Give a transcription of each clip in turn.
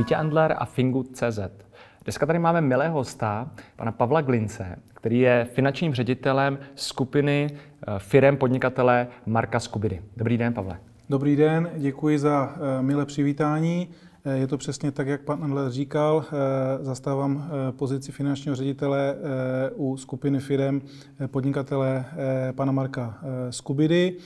Vítě Andler a Fingu.cz. Dneska tady máme milého hosta, pana Pavla Glince, který je finančním ředitelem skupiny eh, firem podnikatele Marka Skubidy. Dobrý den, Pavle. Dobrý den, děkuji za eh, milé přivítání. Eh, je to přesně tak, jak pan Andler říkal. Zastávám pozici finančního ředitele u skupiny firem podnikatele pana Marka Skubidy.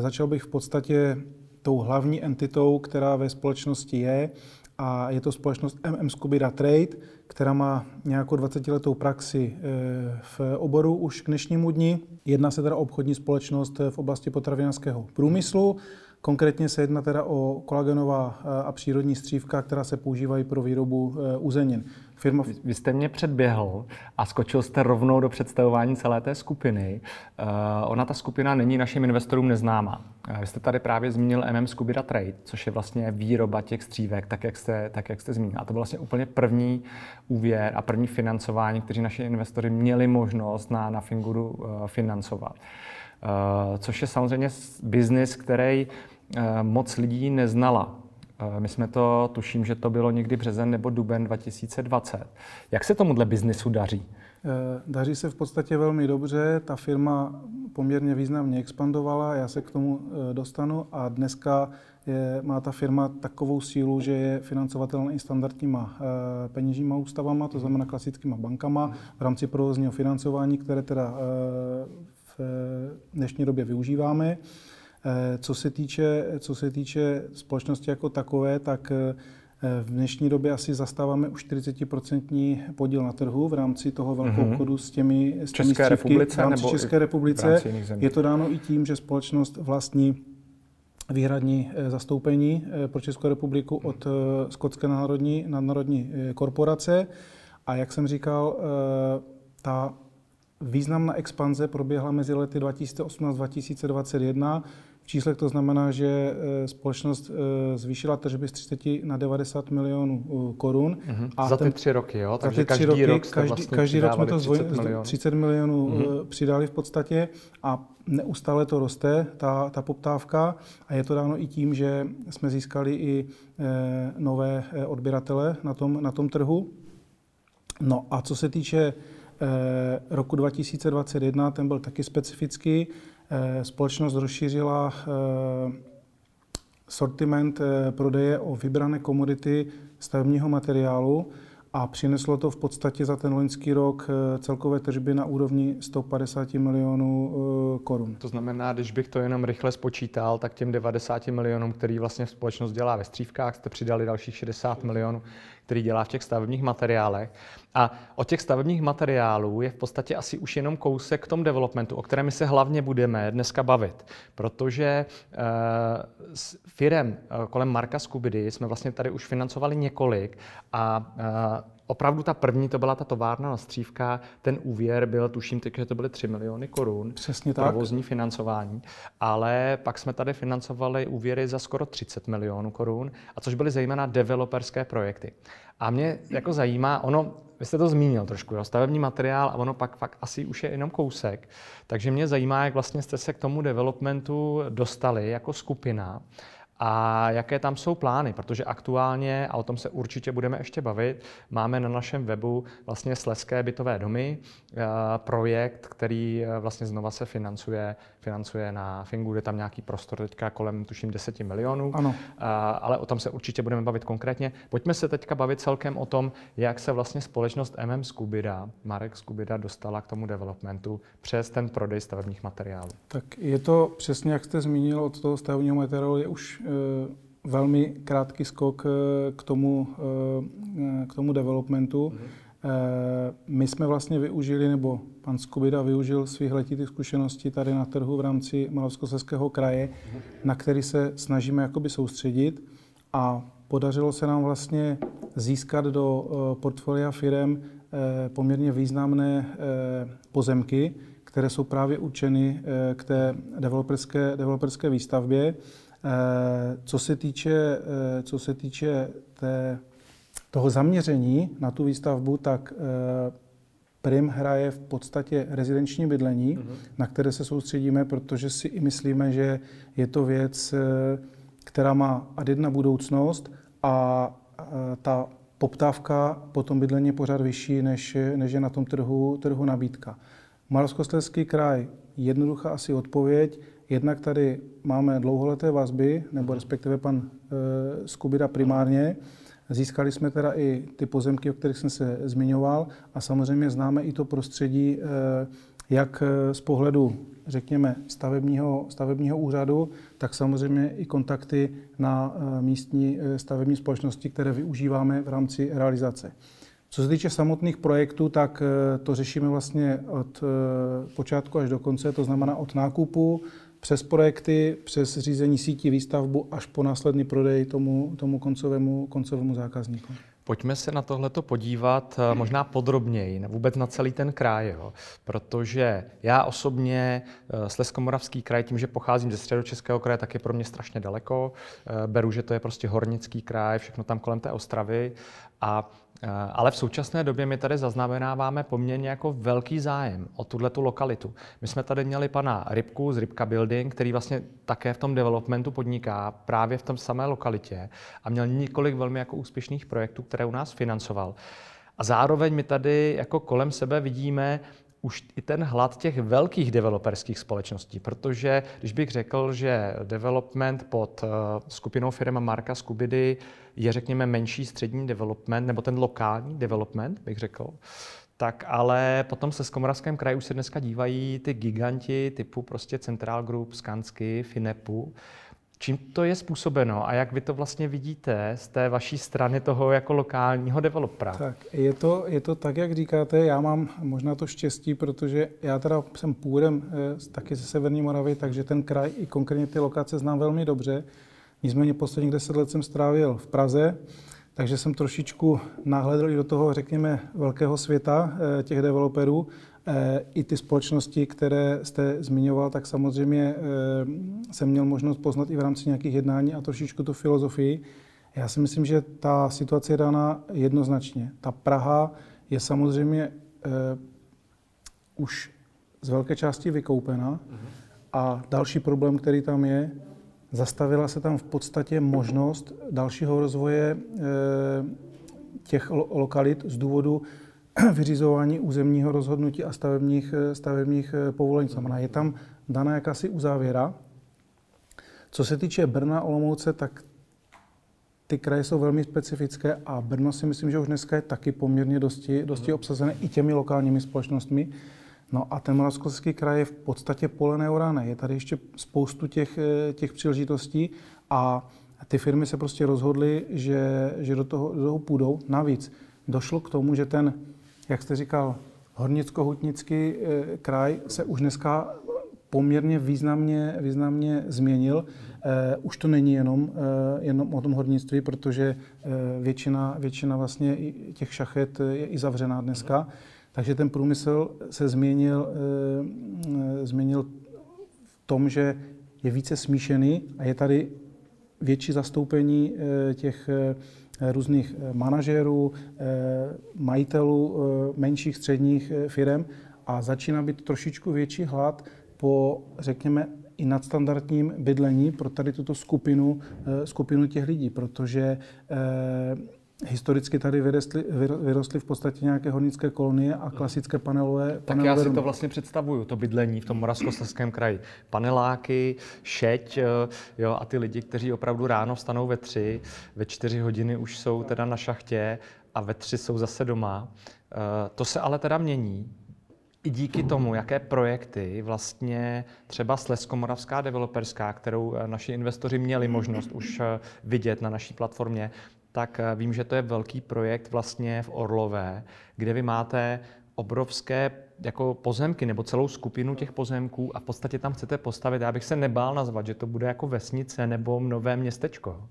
Začal bych v podstatě tou hlavní entitou, která ve společnosti je, a je to společnost MM Skubida Trade, která má nějakou 20-letou praxi eh, v oboru už k dnešnímu dni. Jedná se teda obchodní společnost v oblasti potravinářského průmyslu. Konkrétně se jedná teda o kolagenová eh, a přírodní střívka, která se používají pro výrobu eh, uzenin. Firma... Vy jste mě předběhl a skočil jste rovnou do představování celé té skupiny. Uh, ona, ta skupina, není našim investorům neznámá. Vy jste tady právě zmínil MM Skubida Trade, což je vlastně výroba těch střívek, tak jak jste, tak jak jste zmínil. A to byl vlastně úplně první úvěr a první financování, kteří naši investory měli možnost na, na Finguru financovat. Uh, což je samozřejmě biznis, který uh, moc lidí neznala. My jsme to, tuším, že to bylo někdy březen nebo duben 2020. Jak se tomuhle biznisu daří? Eh, daří se v podstatě velmi dobře, ta firma poměrně významně expandovala, já se k tomu eh, dostanu a dneska je, má ta firma takovou sílu, že je financovatelná i standardníma eh, peněžníma ústavama, to znamená klasickýma bankama v rámci provozního financování, které teda v dnešní době využíváme. Eh, co se týče, co se týče společnosti jako takové, tak eh, v dnešní době asi zastáváme už 40% podíl na trhu v rámci toho velkého mm-hmm. obchodu s těmi, s těmi České republice, v rámci nebo České republice. V rámci Je to dáno i tím, že společnost vlastní výhradní eh, zastoupení pro Českou republiku od Skotské národní nadnárodní korporace. A jak jsem říkal, ta významná expanze proběhla mezi lety 2018-2021 číslech to znamená, že eh, společnost eh, zvýšila tržby z 30 na 90 milionů eh, korun. Mm-hmm. A za ty ten, tři roky, jo? Takže každý roky, rok každý, vlastně každý rok jsme to 30 milionů. 30 milionů mm-hmm. přidali v podstatě a neustále to roste, ta, ta poptávka a je to dáno i tím, že jsme získali i nové odběratele na tom, na tom trhu. No a co se týče roku 2021, ten byl taky specifický. Eh, společnost rozšířila eh, sortiment eh, prodeje o vybrané komodity stavebního materiálu a přineslo to v podstatě za ten loňský rok celkové tržby na úrovni 150 milionů korun. To znamená, když bych to jenom rychle spočítal, tak těm 90 milionům, který vlastně společnost dělá ve střívkách, jste přidali dalších 60 milionů, který dělá v těch stavebních materiálech. A o těch stavebních materiálů je v podstatě asi už jenom kousek k tomu developmentu, o kterém my se hlavně budeme dneska bavit. Protože uh, s firem uh, kolem Marka Skubidy jsme vlastně tady už financovali několik a uh, opravdu ta první, to byla ta továrna na střívka, ten úvěr byl, tuším teď, že to byly 3 miliony korun. Přesně tak. Provozní financování. Ale pak jsme tady financovali úvěry za skoro 30 milionů korun, a což byly zejména developerské projekty. A mě jako zajímá, ono, vy jste to zmínil trošku, jo, stavební materiál a ono pak fakt asi už je jenom kousek. Takže mě zajímá, jak vlastně jste se k tomu developmentu dostali jako skupina a jaké tam jsou plány, protože aktuálně, a o tom se určitě budeme ještě bavit, máme na našem webu vlastně Sleské bytové domy, eh, projekt, který eh, vlastně znova se financuje, financuje na Fingu, je tam nějaký prostor teďka kolem tuším 10 milionů, ano. Eh, ale o tom se určitě budeme bavit konkrétně. Pojďme se teďka bavit celkem o tom, jak se vlastně společnost MM Skubida, Marek Skubida dostala k tomu developmentu přes ten prodej stavebních materiálů. Tak je to přesně, jak jste zmínil, od toho stavebního materiálu je už velmi krátký skok eh, k tomu, eh, k tomu developmentu. Mm-hmm. My jsme vlastně využili, nebo pan Skubida využil svých letitých zkušeností tady na trhu v rámci Moravskoslezského kraje, mm-hmm. na který se snažíme jakoby soustředit a podařilo se nám vlastně získat do portfolia firm poměrně významné pozemky, které jsou právě určeny k té developerské, developerské výstavbě. Eh, co se týče, eh, co se týče té, toho zaměření na tu výstavbu, tak eh, Prim hraje v podstatě rezidenční bydlení, mm-hmm. na které se soustředíme, protože si i myslíme, že je to věc, která má ad jedna budoucnost a ta poptávka po tom bydlení je pořád vyšší, než, než je na tom trhu, trhu nabídka. Moravskoslezský kraj, jednoduchá asi odpověď. Jednak tady máme dlouholeté vazby, nebo respektive pan e, Skubida primárně. Získali jsme teda i ty pozemky, o kterých jsem se zmiňoval a samozřejmě známe i to prostředí, e, jak z pohledu, řekněme, stavebního, stavebního úřadu, tak samozřejmě i kontakty na místní stavební společnosti, které využíváme v rámci realizace. Co se týče samotných projektů, tak eh, to řešíme vlastně od eh, počátku až do konce, to znamená od nákupu přes projekty, přes řízení sítí, výstavbu až po následný prodej tomu, tomu koncovému, koncovému zákazníku. Pojďme se na tohleto podívat eh, možná podrobněji, vůbec na celý ten kraj, jo. protože já osobně Slezkomoravský kraj, tím, že pocházím ze středočeského kraje, tak je pro mě strašně daleko. Beru, že to je prostě hornický kraj, všechno tam kolem té Ostravy a Eh, ale v současné době my tady zaznamenáváme poměrně jako velký zájem o tuhle tu lokalitu. My jsme tady měli pana Rybku z Rybka Building, který vlastně také v tom developmentu podniká právě v tom samé lokalitě a měl několik velmi jako úspěšných projektů, které u nás financoval. A zároveň my tady jako kolem sebe vidíme už i ten hlad těch velkých developerských společností, protože když bych řekl, že development pod eh, skupinou firma Marka Skubidy je, řekněme, menší střední development, nebo ten lokální development, bych řekl, tak ale potom se Skomoravském kraji už se dneska dívají ty giganti typu prostě Central Group, Skansky, Finepu, Čím to je způsobeno a jak vy to vlastně vidíte z té vaší strany toho jako lokálního developera? Tak, je to, je to tak, jak říkáte, já mám možná to štěstí, protože já teda jsem původem eh, taky ze Severní Moravy, takže ten kraj i konkrétně ty lokace znám velmi dobře. Nicméně posledních deset let jsem strávil v Praze, takže jsem trošičku nahledl i do toho, řekněme, velkého světa eh, těch developerů I ty společnosti, které jste zmiňoval, tak samozřejmě eh, jsem měl možnost poznat i v rámci nějakých jednání a trošičku tu filozofii. Já si myslím, že ta situace je dána jednoznačně. Ta Praha je samozřejmě uh, už z velké části vykoupena a další problém, který tam je, zastavila se tam v podstatě možnost dalšího rozvoje těch lokalit z důvodu vyřizování územního rozhodnutí a stavebních, eh, stavebních eh, povolení. Znamená, je tam daná jakási uzávěra. Co se týče Brna, Olomouce, tak ty kraje jsou velmi specifické a Brno si myslím, že už dneska je taky poměrně dosti, dosti obsazené i těmi lokálními společnostmi. No a ten Moravskoslezský kraj je v podstatě pole neorané. Je tady ještě spoustu těch, eh, těch příležitostí a ty firmy se prostě rozhodly, že, že do, toho, do toho půjdou. Navíc došlo k tomu, že ten jak jste říkal, Hornicko-Hutnický eh, kraj se už dneska poměrně významně, významně změnil. Eh, už to není jenom, eh, jenom o tom hornictví, protože většina, většina vlastně těch šachet je i zavřená dneska. Takže ten průmysl se změnil, změnil v tom, že je více smíšený a je tady větší zastoupení těch různých eh, manažerů, eh, majitelů menších středních firm a začíná být trošičku větší hlad po, řekněme, i nadstandardním bydlení pro tady tuto skupinu, skupinu těch lidí, protože Historicky tady vyrostly, vyrostly v podstatě nějaké hornické kolonie a klasické panelové, tak panelové já si to vlastně představuju, to bydlení v tom Moravskoslezském kraji. Paneláky, šeť eh, jo, a ty lidi, kteří opravdu ráno vstanou ve tři, ve čtyři hodiny už jsou teda na šachtě a ve tři jsou zase doma. Eh, to se ale teda mění i díky tomu, jaké projekty vlastně třeba Slezkomoravská developerská, kterou eh, naši investoři měli možnost už vidět na naší platformě, tak eh, vím, že to je velký projekt vlastně v Orlové, kde vy máte obrovské jako pozemky nebo celou skupinu těch pozemků a v podstatě tam chcete postavit, já bych se nebál nazvat, že to bude jako vesnice nebo nové městečko.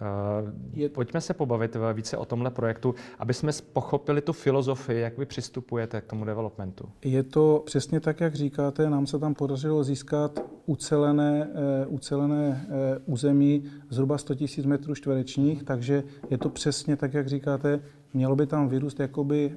Eh, je... Pojďme se pobavit více o tomhle projektu, aby jsme pochopili tu filozofii, jak vy přistupujete k tomu developmentu. Je to přesně tak, jak říkáte. Nám se tam podařilo získat ucelené, uh, ucelené uh, území zhruba 100 000 metrů čtverečních, takže je to přesně tak, jak říkáte. Mělo by tam vyrůst jakoby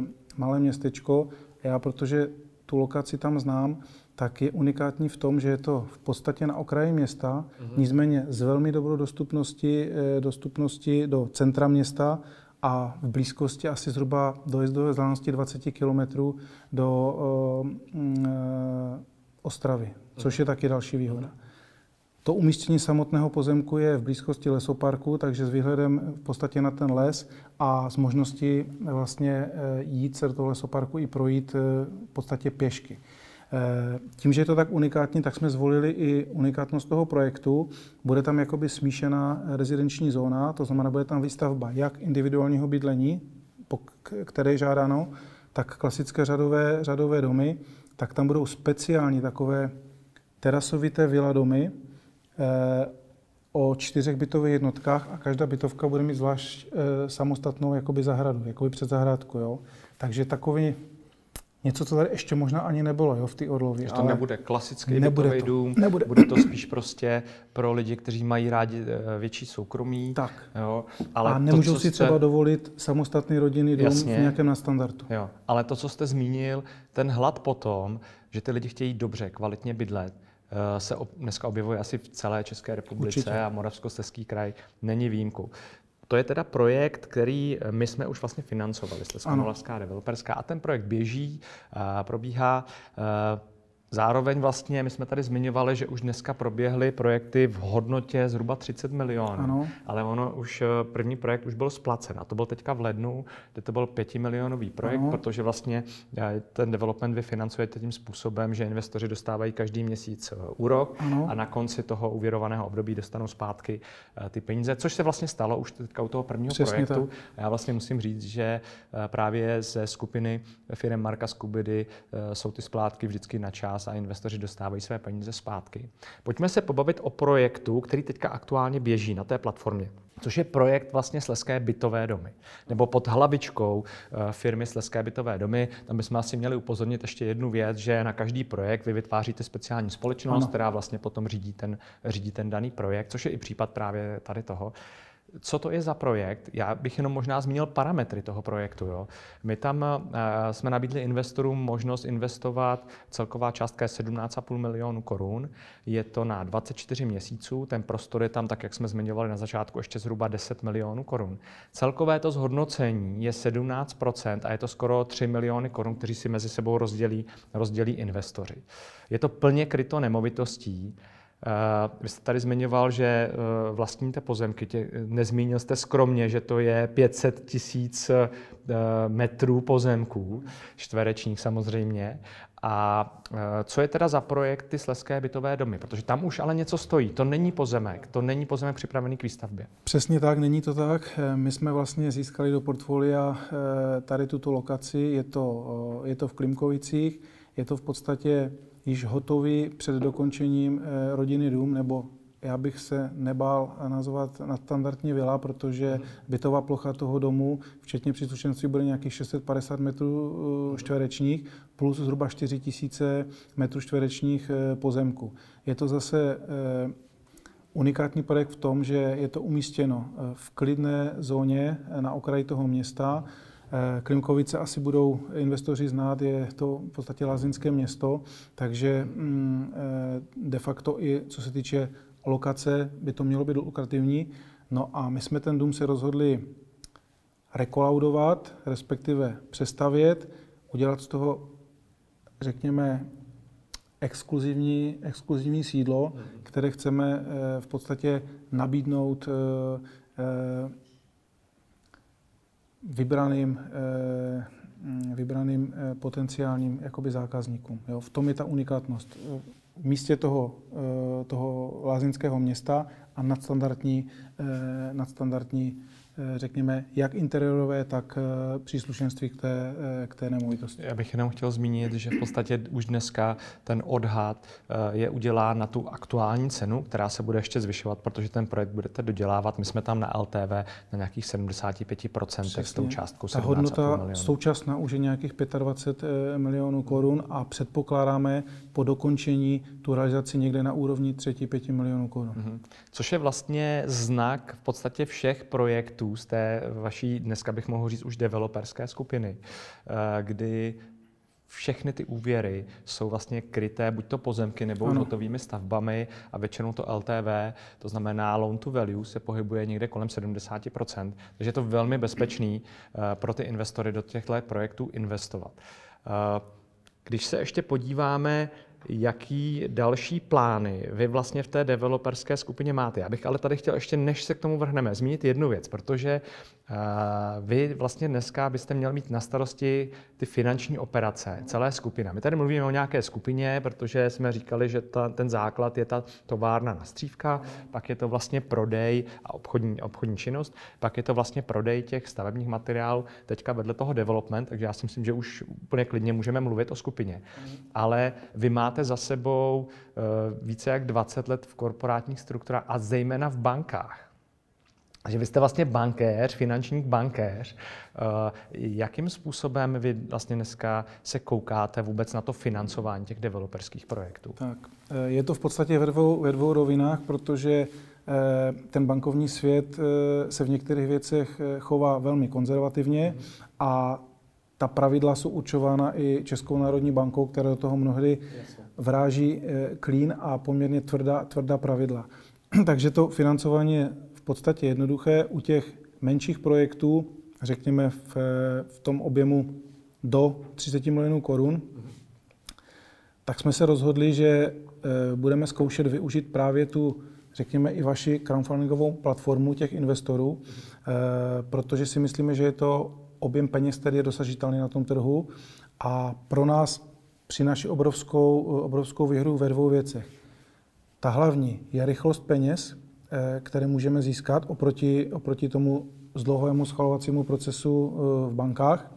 uh, malé městečko. Já, protože tu lokaci tam znám, tak je unikátní v tom, že je to v podstatě na okraji města, mm-hmm. nicméně z velmi dobrou dostupnosti, eh, dostupnosti do centra města a v blízkosti asi zhruba dojezdové vzdálenosti 20 km do uh, uh, Ostravy, což je taky další výhoda. To umístění samotného pozemku je v blízkosti lesoparku, takže s výhledem v podstatě na ten les a s možností vlastně jít se do toho lesoparku i projít v podstatě pěšky. Eh, tím, že je to tak unikátní, tak jsme zvolili i unikátnost toho projektu. Bude tam jakoby smíšená rezidenční zóna, to znamená, bude tam výstavba jak individuálního bydlení, které je žádáno, tak klasické řadové, řadové domy, tak tam budou speciální takové terasovité vila domy eh, o čtyřech bytových jednotkách a každá bytovka bude mít zvlášť eh, samostatnou jakoby zahradu, jakoby před zahrádku. Jo? Takže takový Něco, co tady ještě možná ani nebylo jo, v té Orlově. To ale nebude klasický nebude to. dům, nebude. bude to spíš prostě pro lidi, kteří mají rádi eh, větší soukromí. Tak. Jo, ale a nemůžou to, si jste... třeba dovolit samostatný rodinný dům Jasně. v nějakém nadstandardu. Jo, ale to, co jste zmínil, ten hlad potom, že ty lidi chtějí dobře, kvalitně bydlet, eh, se dneska objevuje asi v celé České republice Určitě. a Moravskoslezský kraj není výjimkou. To je teda projekt, který my jsme už vlastně financovali, Slezská Moravská developerská, a ten projekt běží, probíhá. Zároveň vlastně my jsme tady zmiňovali, že už dneska proběhly projekty v hodnotě zhruba 30 milionů, ano. ale ono už eh, první projekt už byl splacen a to byl teďka v lednu, kde to byl pětimilionový projekt, ano. protože vlastně eh, ten development vy financujete tím způsobem, že investoři dostávají každý měsíc eh, úrok ano. a na konci toho uvěrovaného období dostanou zpátky ty peníze, což se vlastně stalo už teďka u toho prvního Přesně projektu. Tak. Já vlastně musím říct, že právě ze skupiny firm Marka Skubidy jsou ty splátky vždycky na čas nás a investoři dostávají své peníze zpátky. Pojďme se pobavit o projektu, který teďka aktuálně běží na té platformě což je projekt vlastně Sleské bytové domy. Nebo pod hlavičkou eh, firmy Sleské bytové domy. Tam bychom asi měli upozornit ještě jednu věc, že na každý projekt vy vytváříte speciální společnost, ano. která vlastně potom řídí ten, řídí ten daný projekt, což je i případ právě tady toho. Co to je za projekt? Já bych jenom možná zmínil parametry toho projektu. Jo. My tam uh, jsme nabídli investorům možnost investovat, celková částka je 17,5 milionů korun. Je to na 24 měsíců, ten prostor je tam, tak jak jsme zmiňovali na začátku, ještě zhruba 10 milionů korun. Celkové to zhodnocení je 17% a je to skoro 3 miliony korun, kteří si mezi sebou rozdělí, rozdělí investoři. Je to plně kryto nemovitostí, vy jste tady zmiňoval, že uh, vlastníte pozemky. Tě, nezmínil jste skromně, že to je 500 tisíc uh, metrů pozemků, čtverečních samozřejmě. A co je teda za projekt ty Sleské bytové domy? Protože tam už ale něco stojí. To není pozemek, to není pozemek připravený k výstavbě. Přesně tak, není to tak. My jsme vlastně získali do portfolia tady tuto lokaci. Je to, je to v Klimkovicích. Je to v podstatě již hotový před dokončením eh, rodiny dům, nebo já bych se nebál nazvat nadstandardní vila, protože mhm. bytová plocha toho domu, včetně příslušenství, bude nějakých 650 metrů eh, čtverečních plus zhruba 4000 metrů čtverečních eh, pozemků. Je to zase unikátní projekt v tom, že je to umístěno v klidné zóně na okraji toho města, Klimkovice asi budou investoři znát, je to v podstatě lázeňské město, takže mm, eh, de facto i co se týče lokace by to mělo být lukrativní. No a my jsme ten dům se rozhodli rekolaudovat, respektive přestavět, udělat z toho, řekněme, exkluzivní, exkluzivní sídlo, které chceme eh, v podstatě nabídnout vybraným, eh, vybraným eh, potenciálním jakoby zákazníkům. Jo. V tom je ta unikátnost. V místě toho, eh, toho lázeňského města a nadstandardní, nadstandardní řekněme, jak interiérové, tak eh, příslušenství k té, eh, k té nemovitosti. Já bych jenom chtěl zmínit, že v podstatě už dneska ten odhad je udělán na tu aktuální cenu, která se bude ještě zvyšovat, protože ten projekt budete dodělávat. My jsme tam na LTV na nějakých 75% Přesně. s tou částkou Ta hodnota současná už je nějakých 25 milionů korun a předpokládáme po dokončení tu realizaci někde na úrovni 3-5 milionů korun. Mm-hmm. Což je vlastně znak v podstatě všech projektů, z té vaší, dneska bych mohl říct už developerské skupiny, eh, kdy všechny ty úvěry jsou vlastně kryté buď to pozemky nebo už hotovými stavbami a většinou to LTV, to znamená loan to value, se pohybuje někde kolem 70%, takže je to velmi bezpečný uh, pro ty investory do těchto projektů investovat. Uh, když se ještě podíváme jaký další plány vy vlastně v té developerské skupině máte. Já bych ale tady chtěl ještě, než se k tomu vrhneme, zmínit jednu věc, protože uh, vy vlastně dneska byste měl mít na starosti ty finanční operace, celé skupina. My tady mluvíme o nějaké skupině, protože jsme říkali, že ta, ten základ je ta továrna na střívka, pak je to vlastně prodej a obchodní, obchodní činnost, pak je to vlastně prodej těch stavebních materiálů, teďka vedle toho development, takže já si myslím, že už úplně klidně můžeme mluvit o skupině. Ale vy máte máte za sebou eh, více jak 20 let v korporátních strukturách a zejména v bankách. Že vy jste vlastně bankéř, finanční bankéř. Eh, jakým způsobem vy vlastně dneska se koukáte vůbec na to financování těch developerských projektů? Tak, eh, je to v podstatě ve dvou, ve dvou rovinách, protože ten bankovní svět se v některých věcech chová velmi konzervativně a ta pravidla jsou určována i Českou národní bankou, která do toho mnohdy vráží eh, klín a poměrně tvrdá, tvrdá pravidla. Takže to financování je v podstatě jednoduché. U těch menších projektů, řekněme v, v tom objemu do 30 milionů korun, tak jsme se rozhodli, že eh, budeme zkoušet využít právě tu, řekněme, i vaši crowdfundingovou platformu těch investorů, eh, protože si myslíme, že je to objem peněz, který je dosažitelný na tom trhu a pro nás přináší obrovskou, obrovskou výhru ve dvou věcech. Ta hlavní je rychlost peněz, eh, které můžeme získat oproti, oproti tomu zdlouhovému schvalovacímu procesu eh, v bankách.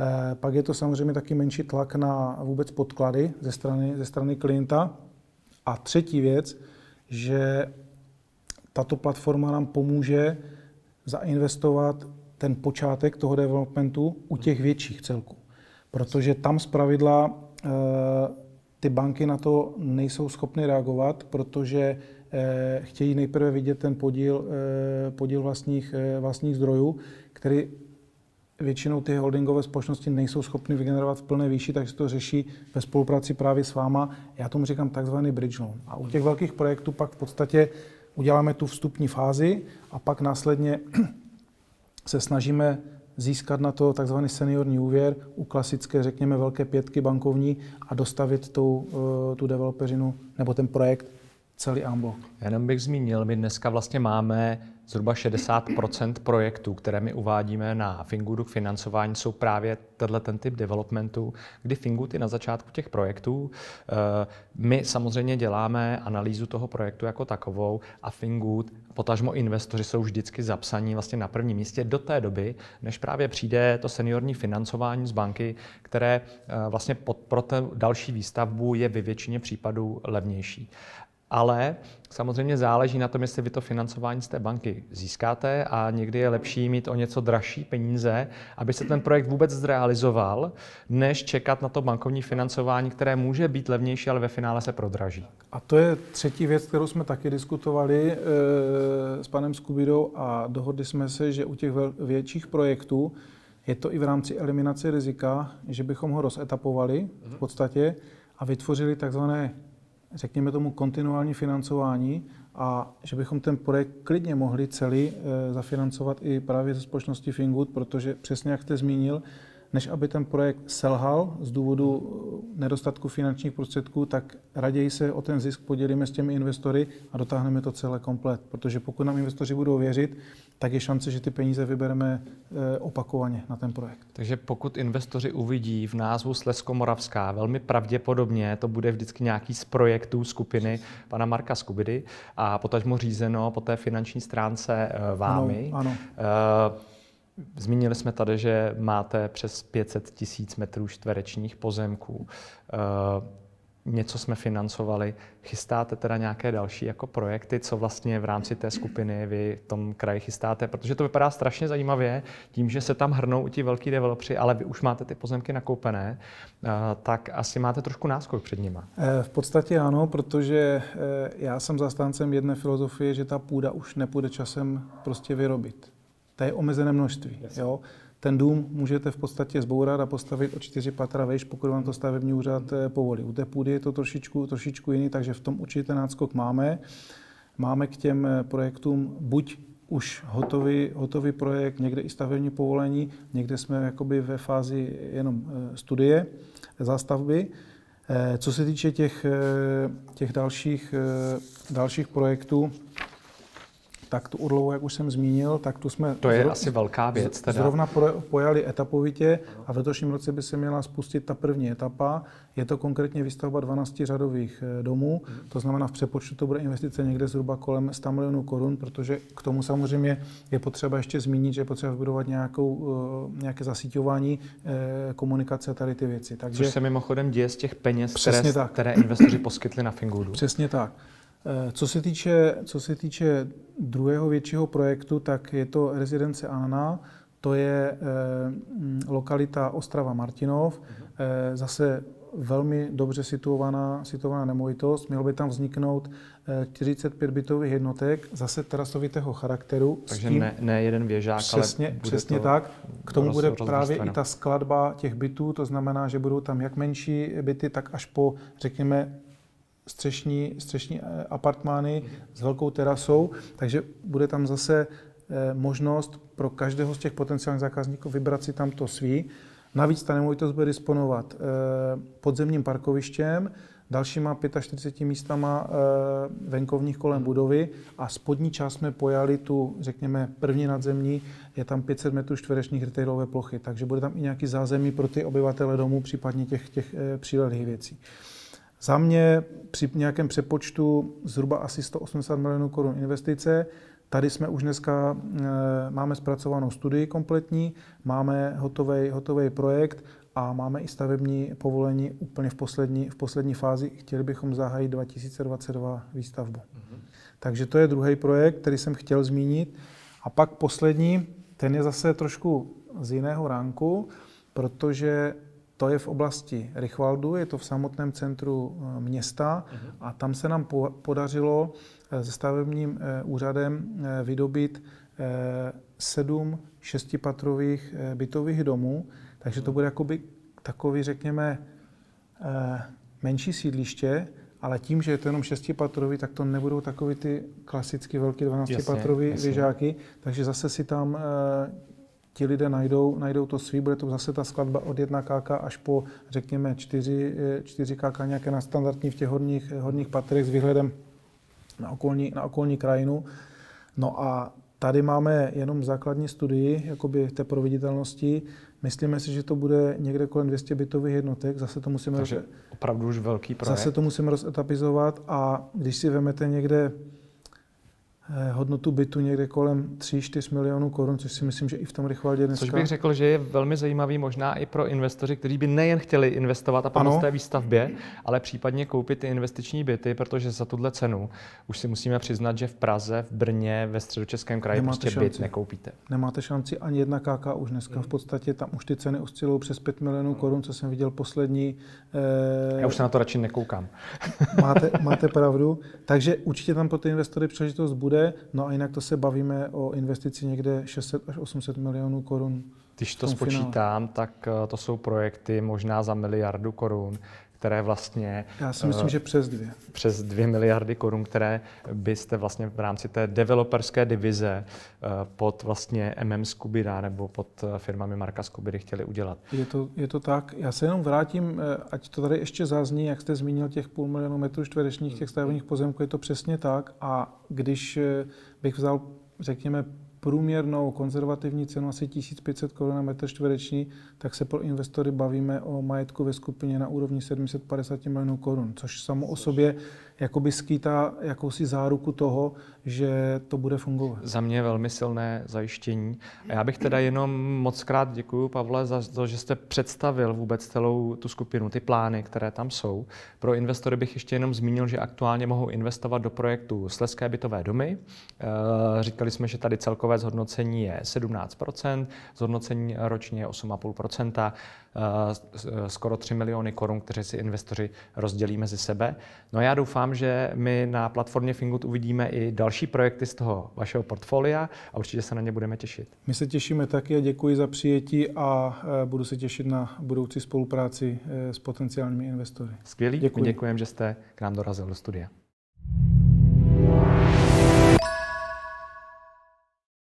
Eh, pak je to samozřejmě taky menší tlak na vůbec podklady ze strany, ze strany klienta. A třetí věc, že tato platforma nám pomůže zainvestovat ten počátek toho developmentu u těch větších celků. Protože tam zpravidla eh, ty banky na to nejsou schopny reagovat, protože eh, chtějí nejprve vidět ten podíl, eh, podíl vlastních, vlastních zdrojů, který většinou ty holdingové společnosti nejsou schopny vygenerovat v plné výši, takže to řeší ve spolupráci právě s váma. Já tomu říkám takzvaný bridge loan. A u těch velkých projektů pak v podstatě uděláme tu vstupní fázi a pak následně se snažíme získat na to takzvaný seniorní úvěr u klasické, řekněme, velké pětky bankovní a dostavit tu, eh, tu developerinu nebo ten projekt celý ambo. Jenom bych zmínil, my dneska vlastně máme zhruba 60% projektů, které my uvádíme na Fingudu k financování, jsou právě tenhle ten typ developmentu, kdy Fingood je na začátku těch projektů. Eh, my samozřejmě děláme analýzu toho projektu jako takovou a Fingood, potažmo investoři jsou vždycky zapsaní vlastně na prvním místě do té doby, než právě přijde to seniorní financování z banky, které eh, vlastně pro ten další výstavbu je ve většině případů levnější ale samozřejmě záleží na tom, jestli vy to financování z té banky získáte a někdy je lepší mít o něco dražší peníze, aby se ten projekt vůbec zrealizoval, než čekat na to bankovní financování, které může být levnější, ale ve finále se prodraží. A to je třetí věc, kterou jsme taky diskutovali e, s panem Skubidou a dohodli jsme se, že u těch větších projektů je to i v rámci eliminace rizika, že bychom ho rozetapovali v podstatě a vytvořili takzvané řekněme tomu, kontinuální financování a že bychom ten projekt klidně mohli celý e, zafinancovat i právě ze společnosti Fingood, protože přesně jak jste zmínil, než aby ten projekt selhal z důvodu eh, nedostatku finančních prostředků, tak raději se o ten zisk podělíme s těmi investory a dotáhneme to celé komplet. Protože pokud nám investoři budou věřit, tak je šance, že ty peníze vybereme eh, opakovaně na ten projekt. Takže pokud investoři uvidí v názvu Slesko-Moravská, velmi pravděpodobně to bude vždycky nějaký z projektů skupiny pana Marka Skubidy a potažmo řízeno po té finanční stránce eh, vámi. Ano, ano. Zmínili jsme tady, že máte přes 500 tisíc metrů čtverečních pozemků. Něco jsme financovali. Chystáte teda nějaké další jako projekty, co vlastně v rámci té skupiny vy v tom kraji chystáte? Protože to vypadá strašně zajímavě, tím, že se tam hrnou ti velký developři, ale vy už máte ty pozemky nakoupené, tak asi máte trošku náskok před nima. Eh, v podstatě ano, protože eh, já jsem zastáncem jedné filozofie, že ta půda už nepůjde časem prostě vyrobit. To je omezené množství. Jo? ten dům můžete v podstatě zbourat a postavit o čtyři patra vejš, pokud vám to stavební úřad eh, povolí. U té půdy je to trošičku, trošičku jiný, takže v tom určitě ten náskok máme. Máme k těm eh, projektům buď už hotový, hotový projekt, někde i stavební povolení, někde jsme jakoby ve fázi jenom eh, studie zástavby. Co se týče těch, těch dalších, dalších projektů, tak tu Urlovu, jak už jsem zmínil, tak tu jsme... To je zro... asi velká věc. Teda. Zrovna pojali etapovitě a v letošním roce by se měla spustit ta první etapa. Je to konkrétně výstavba 12 řadových eh, domů, to znamená v přepočtu to bude investice někde zhruba kolem 100 milionů korun, protože k tomu samozřejmě je potřeba ještě zmínit, že je potřeba vybudovat nějakou, eh, nějaké zasíťování, eh, komunikace tady ty věci. Takže, Což se mimochodem děje z těch peněz, které, tak. které investoři poskytli na Fingudu. Přesně tak. Eh, co se, týče, co se týče druhého většího projektu, tak je to rezidence Anna, to je eh, lokalita Ostrava Martinov, eh, zase velmi dobře situovaná, situovaná nemovitost. Mělo by tam vzniknout 45 bytových jednotek, zase terasovitého charakteru. Takže tím, ne, ne jeden věžák, přesně, ale bude Přesně to tak. K tomu roz, bude právě i ta skladba těch bytů, to znamená, že budou tam jak menší byty, tak až po, řekněme, střešní, střešní eh, apartmány s velkou terasou, takže bude tam zase eh, možnost pro každého z těch potenciálních zákazníků vybrat si tam to svý. Navíc ta nemovitost bude disponovat eh, podzemním parkovištěm, dalšíma 45 místama venkovních kolem budovy a spodní část jsme pojali tu, řekněme, první nadzemní, je tam 500 metrů čtverečních retailové plochy, takže bude tam i nějaký zázemí pro ty obyvatele domů, případně těch, těch přílehlých věcí. Za mě při nějakém přepočtu zhruba asi 180 milionů korun investice. Tady jsme už dneska, e, máme zpracovanou studii kompletní, máme hotový, hotový projekt a máme i stavební povolení úplně v poslední, v poslední fázi. Chtěli bychom zahájit 2022 výstavbu. Mm-hmm. Takže to je druhý projekt, který jsem chtěl zmínit. A pak poslední, ten je zase trošku z jiného ránku, protože to je v oblasti Richvaldu, je to v samotném centru eh, města. A tam se nám podařilo eh, se stavebním eh, úřadem vydobit sedm šestipatrových bytových domů, takže to bude jakoby takový, řekněme, menší sídliště, ale tím, že je to jenom šestipatrový, tak to nebudou takový ty klasicky velký 12-patrový věžáky, takže zase si tam ti lidé najdou, najdou to svý, bude to zase ta skladba od 1 KK až po, řekněme, 4, 4 KK nějaké na standardní v těch horních, horních patrech s výhledem na okolní, na okolní krajinu. No a tady máme jenom základní studii jakoby té proveditelnosti. Myslíme si, že to bude někde kolem 200 bytových jednotek. Zase to musíme... Takže opravdu už velký projekt. Zase to musíme rozetapizovat a když si vezmete někde hodnotu bytu někde kolem 3-4 milionů korun, což si myslím, že i v tom Rychvaldě dneska... Což bych řekl, že je velmi zajímavý možná i pro investoři, kteří by nejen chtěli investovat a pomoct té výstavbě, ale případně koupit ty investiční byty, protože za tuhle cenu už si musíme přiznat, že v Praze, v Brně, ve středočeském kraji Nemáte prostě šanci. byt nekoupíte. Nemáte šanci ani jedna KK už dneska. V podstatě tam už ty ceny oscilují přes 5 milionů korun, co jsem viděl poslední. Eh... Já už se na to radši nekoukám. máte, máte pravdu. Takže určitě tam pro ty investory příležitost bude bude. No a jinak to se bavíme o investici někde 600 až 800 milionů korun. Když to spočítám, finále. tak eh, to jsou projekty možná za miliardu korun, které vlastně... Já si myslím, uh, že přes dvě. Přes dvě miliardy korun, které byste vlastně v rámci té developerské divize uh, pod vlastně MM Skubida nebo pod firmami Marka Skubidy chtěli udělat. Je to, je to tak. Já se jenom vrátím, ať to tady ještě zazní, jak jste zmínil těch půl milionu metrů čtverečních těch stavebních pozemků, je to přesně tak. A když bych vzal, řekněme, průměrnou konzervativní cenu asi 1500 korun na metr čtvereční, tak se pro investory bavíme o majetku ve skupině na úrovni 750 milionů korun, což samo o sobě jakoby skýtá jakousi záruku toho, že to bude fungovat. Za mě velmi silné zajištění. A já bych teda jenom moc krát děkuji, Pavle, za to, že jste představil vůbec celou tu skupinu, ty plány, které tam jsou. Pro investory bych ještě jenom zmínil, že aktuálně mohou investovat do projektu Sleské bytové domy. Eh, říkali jsme, že tady celkové celkové zhodnocení je 17% zhodnocení ročně je 8,5 skoro 3 miliony korun, které si investoři rozdělí mezi sebe. No a já doufám, že my na platformě Fingut uvidíme i další projekty z toho vašeho portfolia a určitě se na ně budeme těšit. My se těšíme taky a děkuji za přijetí a e, budu se těšit na budoucí spolupráci s potenciálními investory. Skvělý, děkuji. děkujeme, že jste k nám dorazil do studia.